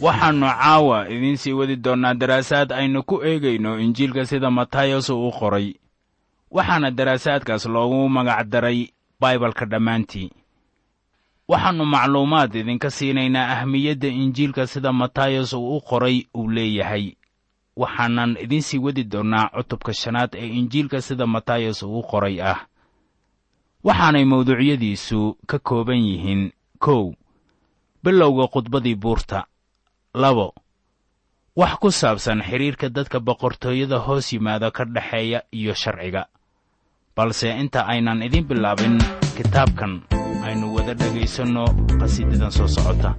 waxaannu caawa idiin sii wadi doonnaa daraasaad aynu ku eegayno injiilka sida matayos uu qoray. Waxaana daraasaadkaas loogu magac daray baibalka dhammaantii. Waxaannu macluumaad idinka siinaynaa ahmiyadda injiilka sida matayos uu u qoray uu leeyahay. Waxaanan idiin sii wadi doonnaa cutubka shanaad ee injiilka sida matayos uu u qoray ah. Waxaanay mawduucyadiisu ka kooban yihiin kow. Bilowga khudbadii buurta labo wax ku saabsan xidhiirka dadka boqortooyada hoos yimaada ka dhexeeya iyo sharciga. Balse inta aynan idiin bilaabin kitaabkan aynu wada dhegaysanno qhasiidadan soo socota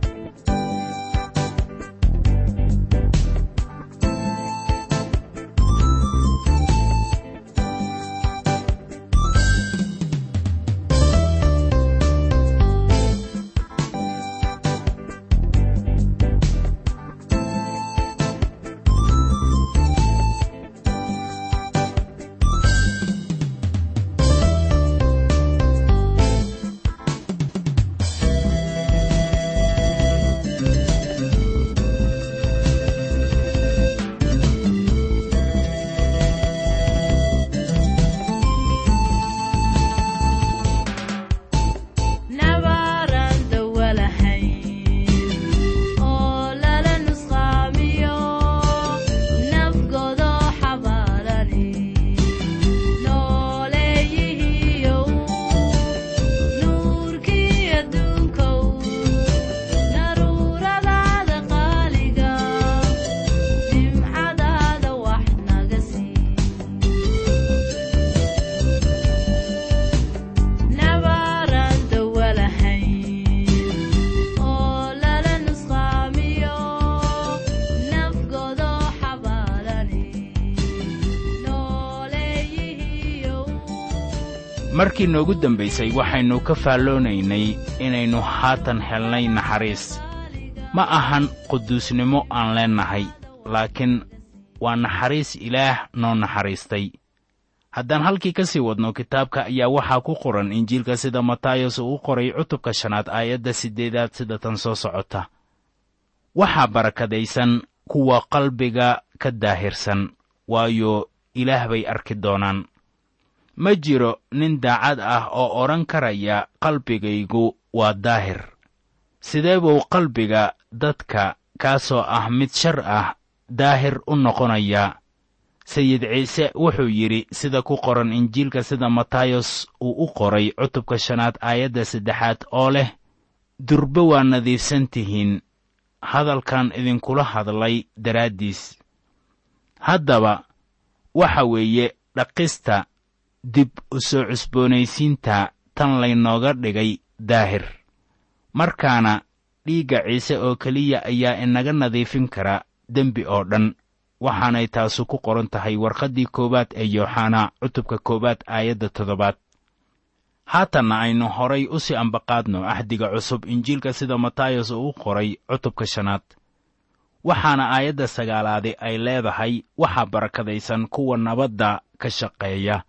markii noogu dambaysay waxaynu ka faalloonaynay inaynu haatan helnay naxariis. Ma ahan quduusnimo aan leennahay laakiin waa naxariis ilaah noo naxariistay. Haddaan halkii ka sii wadno kitaabka ayaa waxaa ku qoran injiilka sida matayos uu qoray cutubka shanaad aayadda siddeedaad sida tan soo socota. Waxaa barakadaysan kuwa qalbiga ka daahirsan waayo ilaah bay arki doonaan ma jiro nin daacad ah oo odhan karaya qalbigaygu waa daahir. Sidee buu qalbiga dadka kaasoo ah mid shar ah daahir u noqonayaa? Sayid ciise wuxuu yidhi sida ku qoran injiilka sida matayos uu u qoray cutubka shanaad aayadda saddexaad oo leh durbe waa nadiifsan tihiin hadalkan idinkula hadlay daraaddiis. Haddaba waxa weeye dhaqista dib u soo cusboonaysiinta tan laynooga dhigay daahir. Markaana dhiigga ciise oo keliya ayaa inaga nadiifin kara dembi oo dhan. Waxaanay taasu ku qoran tahay warqaddii koowaad ee yooxanaa cutubka koowaad aayadda toddobaad. Haatanna aynu horay u sii ambaqaadno axdiga cusub injiilka sida matayos uu qoray cutubka shanaad. Waxaana aayadda sagaalaadi ay leedahay waxaa barakadaysan kuwa nabadda ka shaqeeya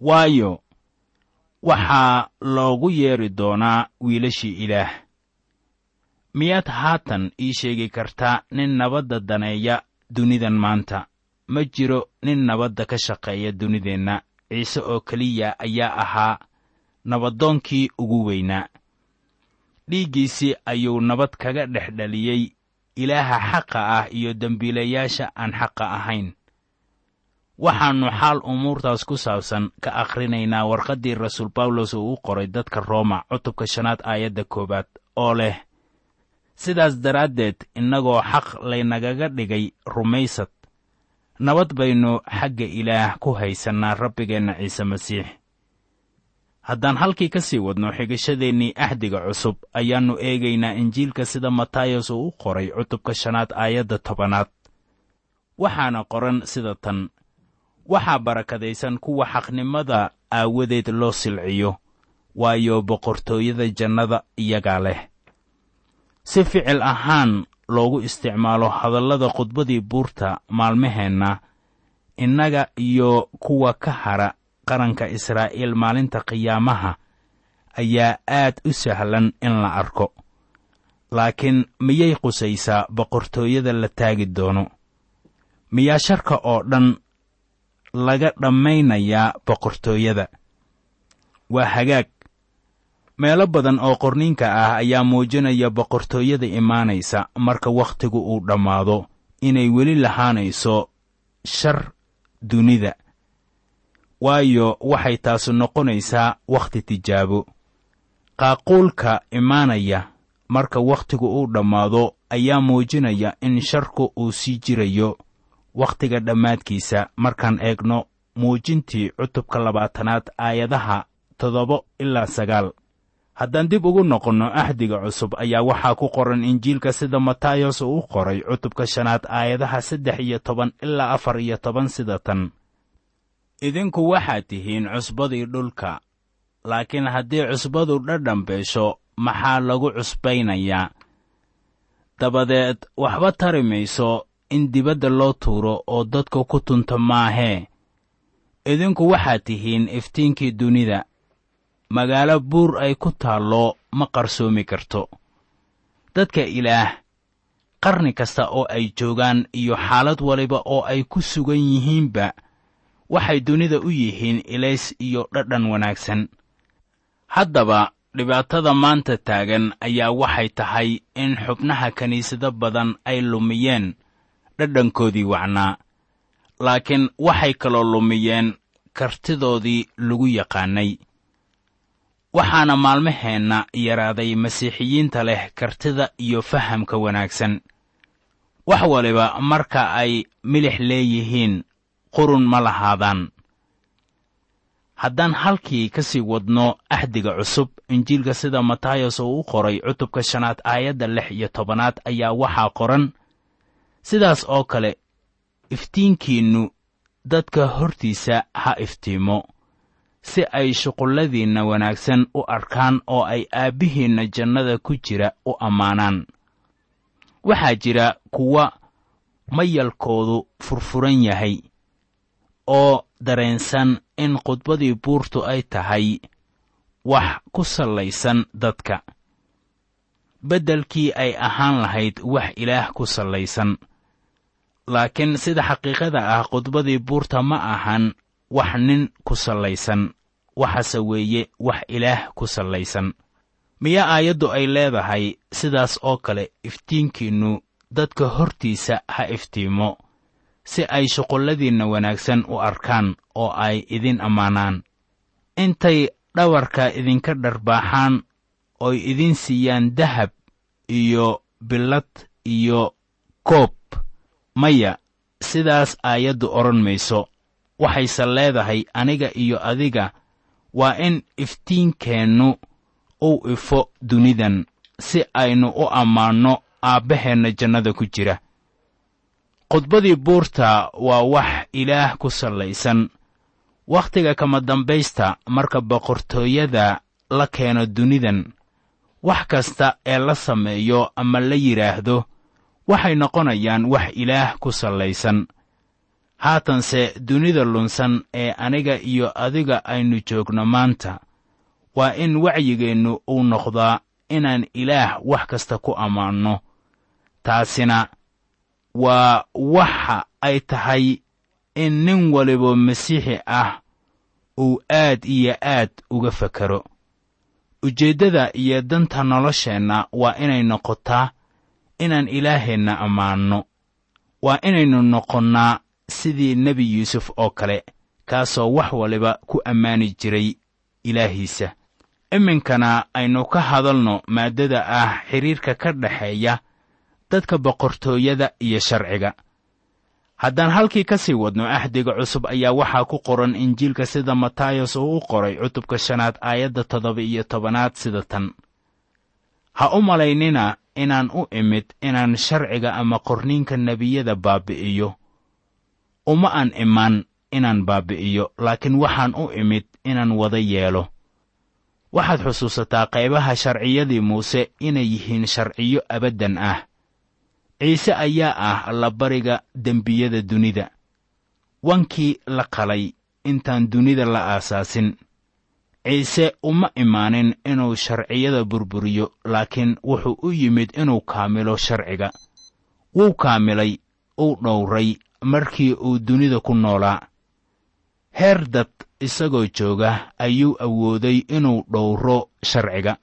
waayo waxaa loogu yeedhi doonaa wiilashii ilaah. Miyaad haatan ii sheegi kartaa nin nabadda daneeya dunidan maanta? Ma jiro nin nabadda ka shaqeeya dunideenna. Ciise oo keliya ayaa ahaa nabadoonkii ugu weynaa. Dhiiggiisii ayuu nabad kaga dhex dhaliyey ilaaha xaqa ah iyo dembiilayaasha aan xaqa ahayn waxaannu xaal umuurtaas ku saabsan ka akhrinaynaa warqaddii rasuul bawlos uu u qoray dadka rooma cutubka shanaad aayadda koowaad oo leh sidaas daraaddeed innagoo xaq laynagaga dhigay rumaysad nabad baynu xagga ilaah ku haysannaa rabbigeenna ciise masiix. Haddaan halkii ka sii wadno xigashadeennii axdiga cusub ayaannu eegaynaa injiilka sida matayos uu u qoray cutubka shanaad aayadda tobanaad. Waxaana qoran sida tan waxaa barakadaysan kuwa xaqnimada aawadeed loo silciyo waayo boqortooyada jannada iyagaa leh. Si ficil ahaan loogu isticmaalo hadallada khudbadii buurta maalmaheenna innaga iyo kuwa ka hara qaranka israa'iil maalinta qiyaamaha ayaa aad u sahlan in la arko. Laakiin miyay qusaysaa boqortooyada la taagi doono? Miyaa sharka oo dhan laga dhammaynayaa boqortooyada. Waa hagaag. Meelo badan oo qorniinka ah ayaa muujinaya boqortooyada imaanaysa marka wakhtigu uu dhammaado inay weli lahaanayso shar dunida. Waayo waxay taasu noqonaysaa wakhti tijaabo. Qaaquulka imaanaya marka wakhtigu uu dhammaado ayaa muujinaya in sharku uu sii jirayo wakhtiga dhammaadkiisa. Markaan eegno muujintii cutubka labaatanaad aayadaha toddoba ilaa sagaal. Haddaan dib ugu noqonno axdiga cusub ayaa waxaa ku qoran injiilka sida matayos uu qoray cutubka shanaad aayadaha saddex iyo toban ilaa afar iyo toban sida tan. Idinku waxaad tihiin cusbadii dhulka laakiin haddii cusbadu dhadhan beesho maxaa lagu cusbaynayaa dabadeed waxba tari mayso in dibadda loo tuuro oo dadka ku tunta maahee idinku waxaad tihiin iftiinkii dunida. Magaalo buur ay ku taallo ma qarsoomi karto. Dadka ilaah qarni kasta oo ay joogaan iyo xaalad waliba oo ay ku sugan yihiinba waxay dunida u yihiin ilays iyo dhadhan wanaagsan. Haddaba dhibaatada maanta taagan ayaa waxay tahay in xubnaha kiniisado badan ay lumiyeen dhadhankoodii wacnaa. Laakiin waxay kaloo lumiyeen kartidoodii lagu yaqaannay waxaana maalmaheenna yaraaday masiixiyiinta leh kartida iyo fahamka wanaagsan. Wax waliba marka ay milix leeyihiin qurun ma lahaadaan. Haddaan halkii ka sii wadno axdiga cusub injiilka sida matayos uu u qoray cutubka shanaad aayadda lix iyo tobanaad ayaa waxaa qoran sidaas oo kale iftiinkiinnu dadka hortiisa ha iftiimo. Si ay shuqulladiinna wanaagsan u arkaan oo ay aabbihiinna jannada ku jira u ammaanaan. Waxaa jira kuwa mayalkoodu furfuran yahay oo dareensan in khudbadii buurtu ay tahay wax ku sallaysan dadka. Beddelkii ay ahaan lahayd wax ilaah ku sallaysan laakiin sida xaqiiqada ah khudbadii buurta ma ahan wax nin ku sallaysan waxase weeye wax ilaah ku sallaysan. Miyaa aayaddu ay leedahay sidaas oo kale iftiinkiinnu dadka hortiisa ha iftiimo si ay shuqulladiinna wanaagsan u arkaan oo ay idin ammaanaan. Intay dhawarka idinka dharbaaxaan oy idin siiyaan dahab iyo billad iyo koob maya sidaas aayaddu odhan mayso. Waxayse leedahay aniga iyo adiga waa in iftiinkeennu uu ifo dunidan si aynu u ammaanno aabbaheenna jannada ku jira. Khudbadii buurta waa wax ilaah ku sallaysan. Wakhtiga kama dambaysta marka boqortooyada la keeno dunidan wax kasta ee la sameeyo ama la yidhaahdo waxay noqonayaan wax ilaah ku sallaysan. Haatanse dunida lunsan ee aniga iyo adiga aynu joogno maanta waa in wacyigeennu uu noqdaa inaan ilaah wax kasta ku ammaanno. Taasina waa waxa ay tahay in nin waliba masiixi ah uu aad iyo aad uga fakero ujeeddada iyo danta nolosheenna waa inay noqotaa inaan ilaaheenna ammaanno. Waa inaynu noqonnaa sidii nebi yuusuf oo kale kaasoo wax waliba ku ammaani jiray ilaahiisa. Iminkana aynu ka hadalno maaddada ah xidhiirka ka dhexeeya dadka boqortooyada iyo sharciga. Haddaan halkii ka sii wadno axdiga cusub ayaa waxaa ku qoran injiilka sida matayos uu u qoray cutubka shanaad aayadda toddoba iyo tobanaad sida tan. Ha u malaynina inaan u imid inaan sharciga ama qorniinka nebiyada baabi'iyo. Uma aan imaan inaan baabi'iyo laakiin waxaan u imid inaan wada yeelo. Waxaad xusuusataa qaybaha sharciyadii muuse inay yihiin sharciyo abaddan ah. Ciise ayaa ah allabariga dembiyada dunida. Wankii la qalay intaan dunida la aasaasin ciise uma imaanin inuu sharciyada burburiyo laakiin wuxuu u yimid inuu kaamilo sharciga. Wuu kaamilay uu dhowray markii uu dunida ku noolaa. Heer dad isagoo jooga ayuu awooday inuu dhowro sharciga.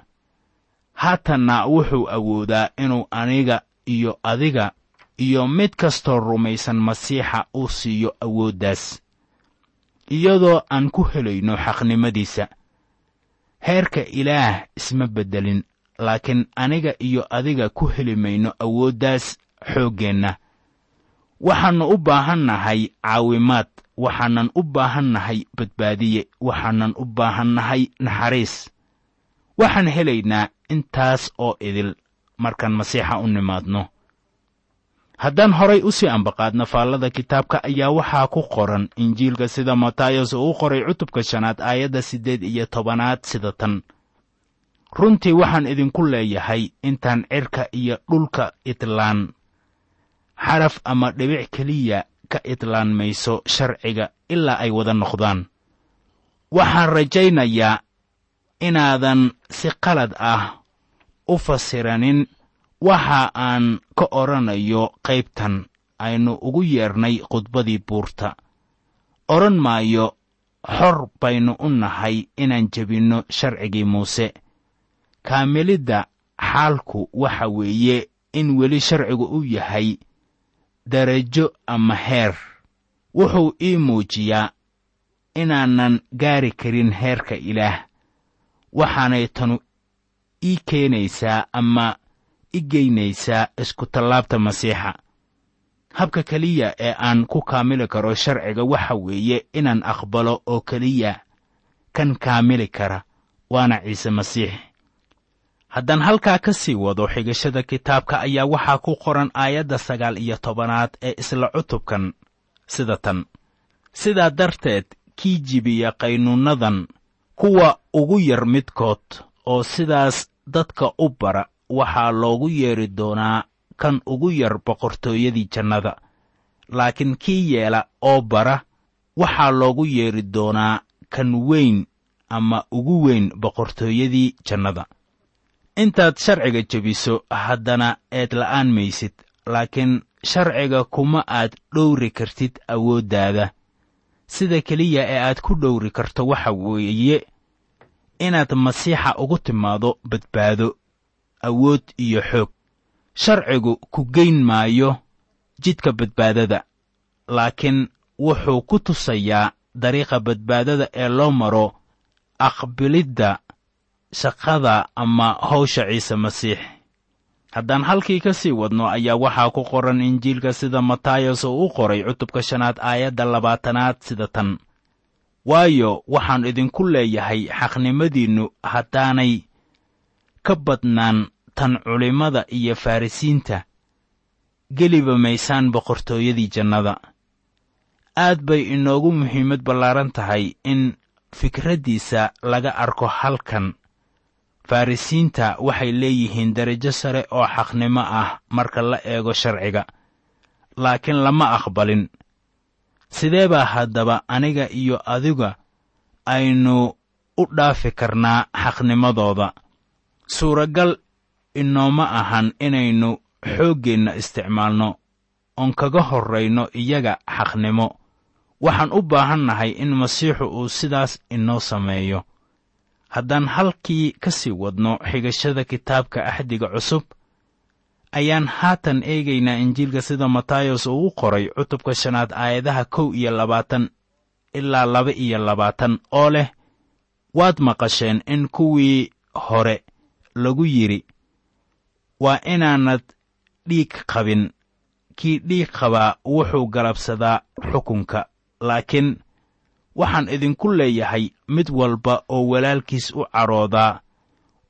Haatanna wuxuu awoodaa inuu aniga iyo adiga iyo mid kastoo rumaysan masiixa uu siiyo awooddaas iyadoo aan ku helayno xaqnimadiisa heerka ilaah isma beddelin laakiin aniga iyo adiga ku heli mayno awooddaas xooggeenna waxaannu u baahannahay caawimaad waxaanan u baahannahay badbaadiye waxaanan u baahannahay naxariis. Waxaan helaynaa intaas oo idil markaan masiixa u nimaadno haddaan horay u sii ambaqaadno faallada kitaabka ayaa waxaa ku qoran injiilka sida matayos uu u qoray cutubka shanaad aayadda siddeed iyo tobanaad sida tan. Runtii waxaan idinku leeyahay intaan cirka iyo dhulka idlaan xaraf ama dhibic keliya ka idlaan mayso sharciga ilaa ay wada noqdaan. Waxaan rajaynayaa inaadan si qalad ah u fasiranin waxa aan ka odhanayo qaybtan aynu ugu yeernay khudbadii buurta. Odhan maayo xor baynu u nahay inaan jebinno sharcigii muuse. Kaamilidda xaalku waxa weeye in weli sharcigu u yahay darajo ama heer. Wuxuu ii muujiyaa inaanan gaari karin heerka ilaah. Waxaanay tanu ii keenaysaa ama i geynaysaa iskutallaabta masiixa. Habka keliya ee aan ku kaamili karo sharciga waxa weeye inaan aqbalo oo keliya kan kaamili kara waana ciise masiix. Haddaan halkaa ka sii wado xigashada kitaabka ayaa waxaa ku qoran aayadda sagaal iyo tobanaad ee isla cutubkan sida tan. Sidaa darteed kii jibiya qaynuunnadan kuwa ugu yar midkood oo sidaas dadka u bara waxaa loogu yeedhi doonaa kan ugu yar boqortooyadii jannada. Laakiin kii yeela oo bara waxaa loogu yeedhi doonaa kan weyn ama ugu weyn boqortooyadii jannada. Intaad sharciga jebiso haddana eed la'aan maysid laakiin sharciga kuma aad dhowri kartid awooddaada sida keliya ee aad ku dhowri karto waxa weeye inaad masiixa ugu timaado badbaado awood iyo xoog. Sharcigu ku geyn maayo jidka badbaadada laakiin wuxuu ku tusayaa dariiqa badbaadada ee loo maro aqbilidda shaqada ama hawsha ciise masiix. Haddaan halkii ka sii wadno ayaa waxaa ku qoran injiilka sida matayos oo u qoray cutubka shanaad aayadda labaatanaad sida tan. Waayo waxaan idinku leeyahay xaqnimadiinnu haddaanay ka badnaan tan culimmada iyo farrisiinta geliba maysaan boqortooyadii jannada. Aad bay inoogu muhiimad ballaaran tahay in fikraddiisa laga arko halkan. Farrisiinta waxay leeyihiin derajo sare oo xaqnimo ah marka la eego sharciga laakiin lama aqbalin. Sidee baa haddaba aniga iyo adiga aynu u dhaafi karnaa xaqnimadooda suuragal inooma ahan inaynu xooggeenna isticmaalno oon kaga horrayno iyaga xaqnimo. Waxaan u baahannahay in masiixu uu sidaas inoo sameeyo. Haddaan halkii ka sii wadno xigashada kitaabka axdiga cusub ayaan haatan eegaynaa injiilka sida matayos uu u qoray cutubka shanaad aayadaha kow iyo labaatan ilaa laba iyo labaatan oo leh waad maqasheen in kuwii hore lagu yidhi waa inaanad dhiig qabin. Kii dhiig qabaa wuxuu galabsadaa xukunka. Laakiin waxaan idinku leeyahay mid walba oo walaalkiis u cadhoodaa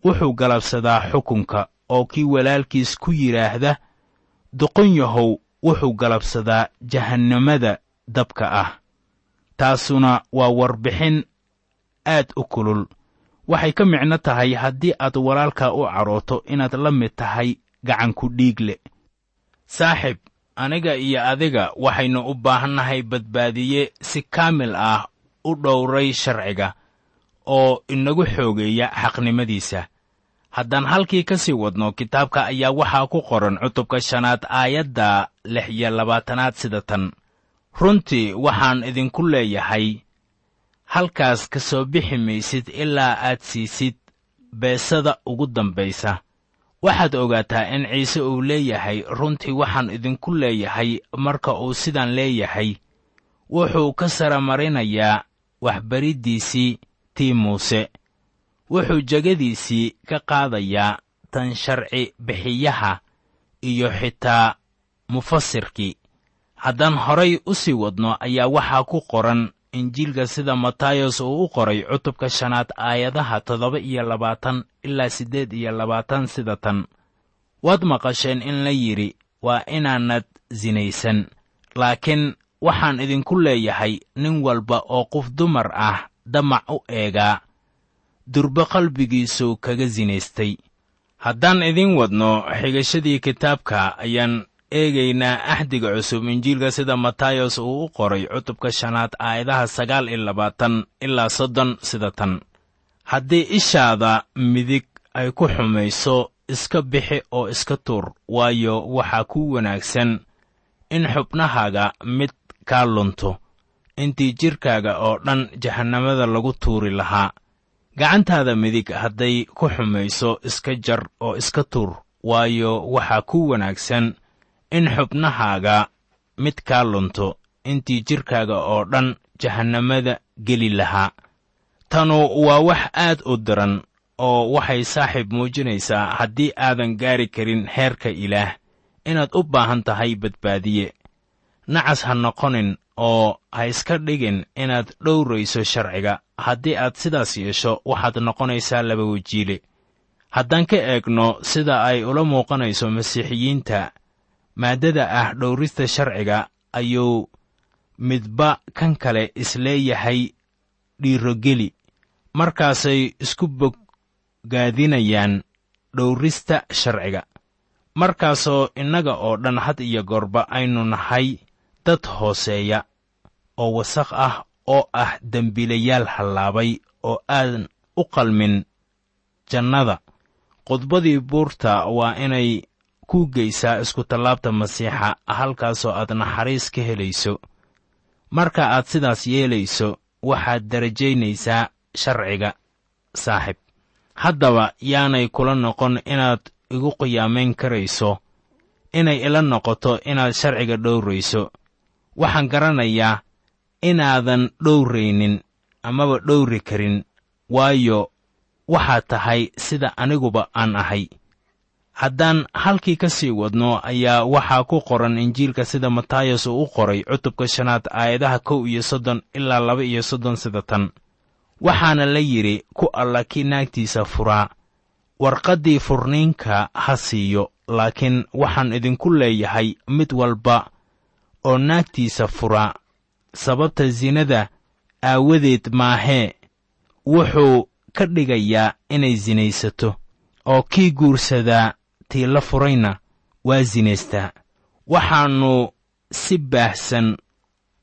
wuxuu galabsadaa xukunka oo kii walaalkiis ku yidhaahda doqon yahow wuxuu galabsadaa jahannamada dabka ah taasuna waa warbixin aad u kulul waxay ka micno tahay haddii aad walaalkaa u cadhooto inaad la mid tahay gacanku dhiigle. Saaxib aniga iyo adiga waxaynu u baahannahay badbaadiye si kaamil ah u dhowray sharciga oo inagu xoogeeya xaqnimadiisa. Haddaan halkii ka sii wadno kitaabka ayaa waxaa ku qoran cutubka shanaad aayadda lix iyo labaatanaad sida tan. Runtii waxaan idinku leeyahay halkaas ka soo bixi maysid ilaa aad siisid beesada ugu dambaysa waxaad ogaataa in ciise uu leeyahay runtii waxaan idinku leeyahay marka uu sidaan leeyahay. Wuxuu ka saramarinayaa waxbariddiisii tii muuse. Wuxuu jegadiisii ka qaadayaa tan sharci bixiyaha iyo xitaa mufasirkii haddaan horay u sii wadno ayaa waxaa ku qoran injiilka sida matayos uu u qoray cutubka shanaad aayadaha toddoba iyo labaatan ilaa siddeed iyo labaatan sida tan. Waad maqasheen in la yidhi waa inaanad sinaysan laakiin waxaan idinku leeyahay nin walba oo qof dumar ah damac u eegaa. Durbe qalbigiisuu kaga sinaystay haddaan idiin wadno xigashadii kitaabka ayaan eegaynaa axdiga cusub injiilka sida matayos uu u qoray cutubka shanaad aayadaha sagaal iyo labaatan ilaa soddon sida tan. Haddii ishaada midig ay ku xumayso iska bixi oo iska tuur waayo waxaa ku wanaagsan in xubnahaaga mid kaa lunto intii jidhkaaga oo dhan jahannamada lagu tuuri lahaa. Gacantaada midig hadday ku xumayso iska jar oo iska tuur waayo waxaa ku wanaagsan in xubnahaaga mid kaa lunto. Intii jidhkaaga oo dhan jahannamada geli lahaa. Tanu waa wax aad u daran oo waxay saaxiib muujinaysaa haddii aadan gaari karin heerka ilaah. Inaad u baahan tahay badbaadiye. Nacas ha noqonin oo ha iska dhigin inaad dhowrayso sharciga. Haddii aad sidaas yeesho waxaad noqonaysaa laba wejiile. Haddaan ka eegno sida ay ula muuqanayso masiixiyiinta maaddada ah dhowrista sharciga ayuu midba kan kale is leeyahay dhiirogeli. Markaasay isku boggaadinayaan dhowrista sharciga. Markaasoo innaga oo dhan had iyo goorba aynu nahay dad hooseeya oo wasakh ah oo ah dembiilayaal hallaabay oo aadan u qalmin jannada. Khudbadii buurta waa inay ku geysaa iskutallaabta masiixa halkaasoo aad naxariis ka helayso. Marka aad sidaas yeelayso waxaad darajaynaysaa sharciga saaxib. Haddaba yaanay kula noqon inaad igu qiyaamayn karayso inay ila noqoto inaad sharciga dhowrayso. Waxaan garanayaa inaadan dhowraynin amaba dhowri karin waayo waxaad tahay sida aniguba aan ahay haddaan halkii ka sii wadno ayaa waxaa ku qoran injiilka sida matayos uu u qoray cutubka shanaad aayadaha kow iyo soddon ilaa laba iyo soddon sida tan. Waxaana la yidhi ku alla kii naagtiisa furaa. Warqaddii furniinka ha siiyo laakiin waxaan idinku leeyahay mid walba oo naagtiisa furaa. Sababta sinada aawadeed maahee wuxuu ka dhigayaa inay sinaysato oo kii guursadaa tii la furayna waa sinaystaa waxaannu si baahsan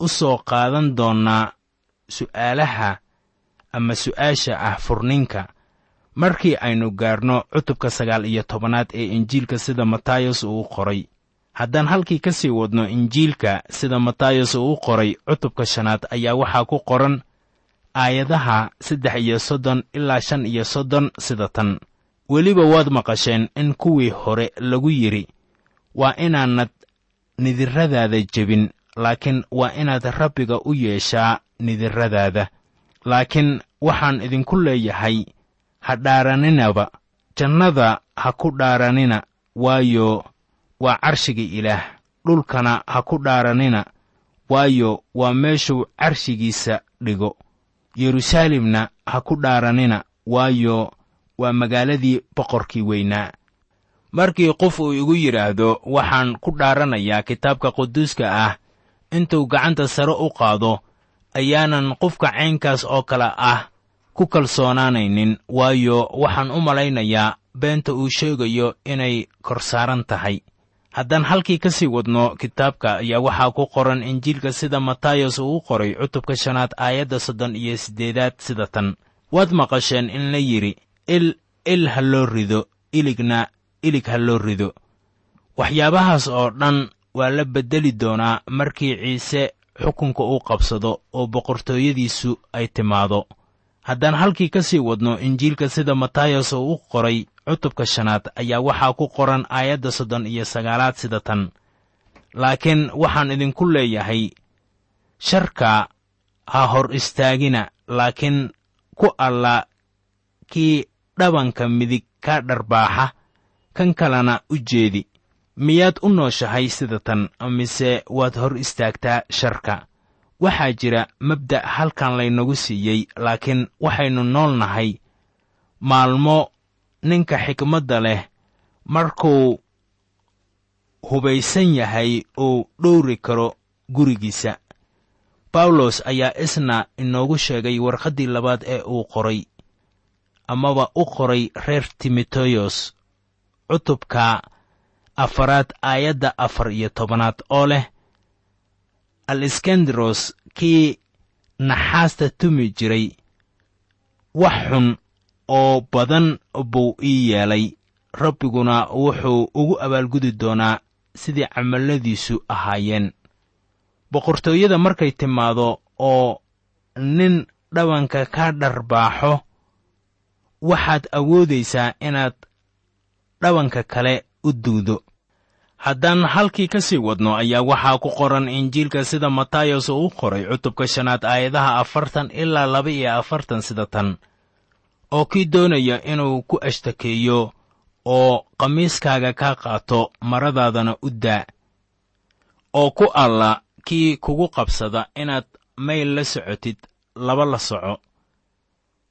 u soo qaadan doonnaa su'aalaha ama su'aasha ah furninka. Markii aynu gaarno cutubka sagaal iyo tobanaad ee injiilka sida matayos uu qoray. Haddaan halkii ka sii wadno injiilka sida matayos uu qoray cutubka shanaad ayaa waxaa ku qoran aayadaha saddex iyo soddon ilaa shan iyo soddon sida tan weliba waad maqasheen in kuwii hore lagu yidhi waa inaanad nidirradaada jebin laakiin waa inaad rabbiga u yeeshaa nidirradaada. Laakiin waxaan idinku leeyahay ha dhaaraninaba. Jannada ha ku dhaaranina waayo waa carshiga ilaah. Dhulkana ha ku dhaaranina waayo waa meeshuu carshigiisa dhigo. Yeruusaalemna ha ku dhaaranina waayo waa magaaladii boqorkii weynaa. Markii qof uu igu yidhaahdo waxaan ku dhaaranayaa kitaabka quduuska ah intuu gacanta sare u qaado ayaanan qofka caynkaas oo kale ah ku kalsoonaanaynin waayo waxaan u malaynayaa beenta uu sheegayo inay kor saaran tahay. Haddaan halkii ka sii wadno kitaabka ayaa waxaa ku qoran injiilka sida matayos uu u qoray cutubka shanaad aayadda soddon iyo siddeedaad sida tan. Waad maqasheen in la yidhi il ha loo rido iligna ilig ha loo rido waxyaabahaas oo dhan waa la beddeli doonaa markii ciise xukunka uu qabsado oo boqortooyadiisu ay timaado. Haddaan halkii ka sii wadno injiilka sida matayos uu u qoray cutubka shanaad ayaa waxaa ku qoran aayadda soddon iyo sagaalaad sida tan. Laakiin waxaan idinku leeyahay sharka ha hor istaagina laakiin ku alla kii dhabanka midig ka dharbaaxa kan kalena u jeedi. Miyaad u nooshahay sida tan mise waad hor istaagtaa sharka? Waxaa jira mabda' halkan laynagu siiyey laakiin waxaynu nool nahay maalmo ninka xikmadda leh markuu hubaysan yahay uu dhowri karo gurigiisa. Bawlos ayaa isna inoogu sheegay warqaddii labaad ee uu qoray amaba u qoray reer timoteyos cutubka afaraad aayadda afar iyo tobanaad oo leh aleskandaros kii naxaasta tumi jiray wax xun oo badan buu ii yeelay. Rabbiguna wuxuu ugu abaalgudi doonaa sidii camalladiisu ahaayeen. Boqortooyada markay timaado oo nin dhabanka ka dharbaaxo waxaad awoodaysaa inaad dhabanka kale u duudo haddaan halkii ka sii wadno ayaa waxaa ku qoran injiilka sida matayos uu u qoray cutubka shanaad aayadaha afartan ilaa laba iyo afartan sida tan oo kii doonaya inuu ku ashtakeeyo oo qamiiskaaga kaa qaato maradaadana u daa oo ku alla kii kugu qabsada inaad mayl la socotid laba la soco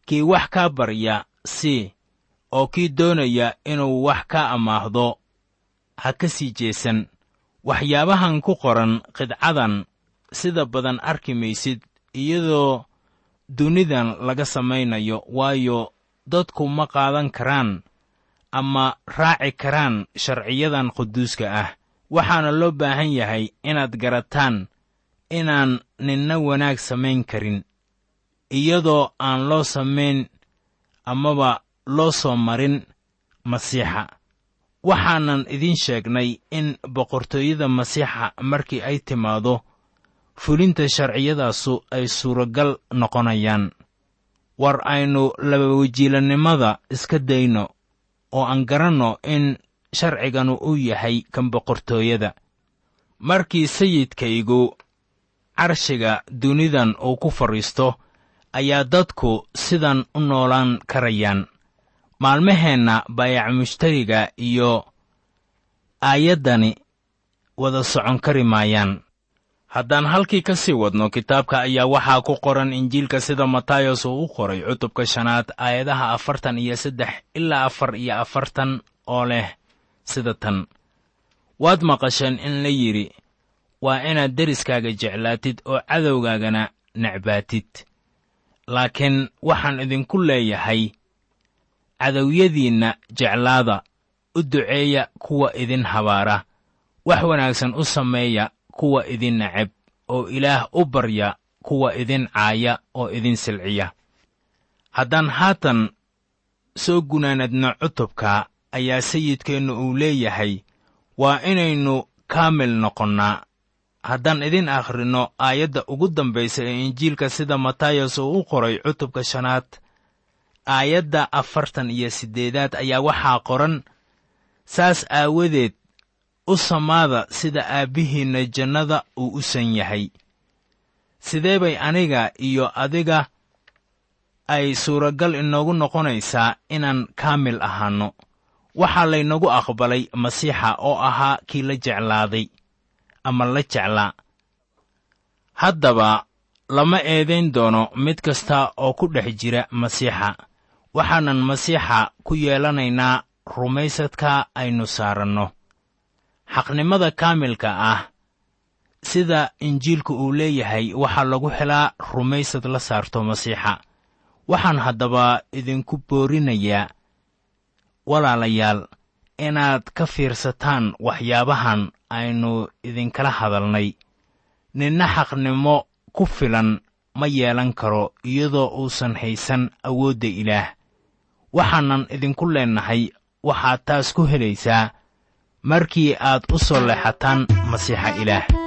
kii wax kaa barya sii oo kii doonaya inuu wax ka amaahdo ha ka sii jeesan. Waxyaabahan ku qoran qidcadan sida badan arki maysid iyadoo dunidan laga samaynayo waayo dadku ma qaadan karaan ama raaci karaan sharciyadan quduuska ah. Waxaana loo baahan yahay inaad garataan inaan ninna wanaag samayn karin iyadoo aan loo samayn amaba loo soo marin masiixa. Waxaanan idiin sheegnay in boqortooyada masiixa markii ay timaado fulinta sharciyadaasu ay suuragal noqonayaan. War aynu labawajiilannimada iska dayno oo aan garanno in sharciganu uu yahay kan boqortooyada. Markii sayidkaygu carshiga dunidan uu ku fadhiisto ayaa dadku sidan u noolaan karayaan. Maalmaheenna baayac mushtariga iyo aayaddani wada socon kari maayaan. Haddaan halkii ka sii wadno kitaabka ayaa waxaa ku qoran injiilka sida matayos uu u qoray cutubka shanaad aayadaha afartan iyo saddex ilaa afar iyo afartan oo leh sida tan. Waad maqasheen in la yidhi waa inaad deriskaaga jeclaatid oo cadowgaagana necbaatid laakiin waxaan idinku leeyahay cadowyadiinna jeclaada u duceeya kuwa idin habaara wax wanaagsan u sameeya kuwa idin neceb oo ilaah u barya kuwa idin caaya oo idin silciya. Haddaan haatan soo gunaanadno cutubka ayaa sayidkeennu uu leeyahay waa inaynu kaamil noqonnaa haddaan idin akhrinno aayadda ugu dambaysa ee injiilka sida matayas uu u qoray cutubka shanaad aayadda afartan iyo siddeedaad ayaa waxaa qoran saas aawadeed u samaada sida aabbihiinna jannada uu u san yahay. Sidee bay aniga iyo adiga ay suuragal inoogu noqonaysaa inaan kaamil ahaanno? Waxaa laynagu aqbalay masiixa oo ahaa kii la jeclaaday ama la jeclaa haddaba lama eedayn doono mid kasta oo ku dhex jira masiixa. Waxaanan masiixa ku yeelanaynaa rumaysadka aynu saaranno. Xaqnimada kaamilka ah sida injiilku uu leeyahay waxaa lagu helaa rumaysad la saarto masiixa. Waxaan haddaba idinku boorinayaa walaalayaal inaad ka fiirsataan waxyaabahan aynu idinkala hadalnay. Ninna xaqnimo ku filan ma yeelan karo iyadoo uusan haysan awoodda ilaah. Waxaanan idinku leennahay waxaad taas ku helaysaa markii aad u soo leexataan masiixa ilaah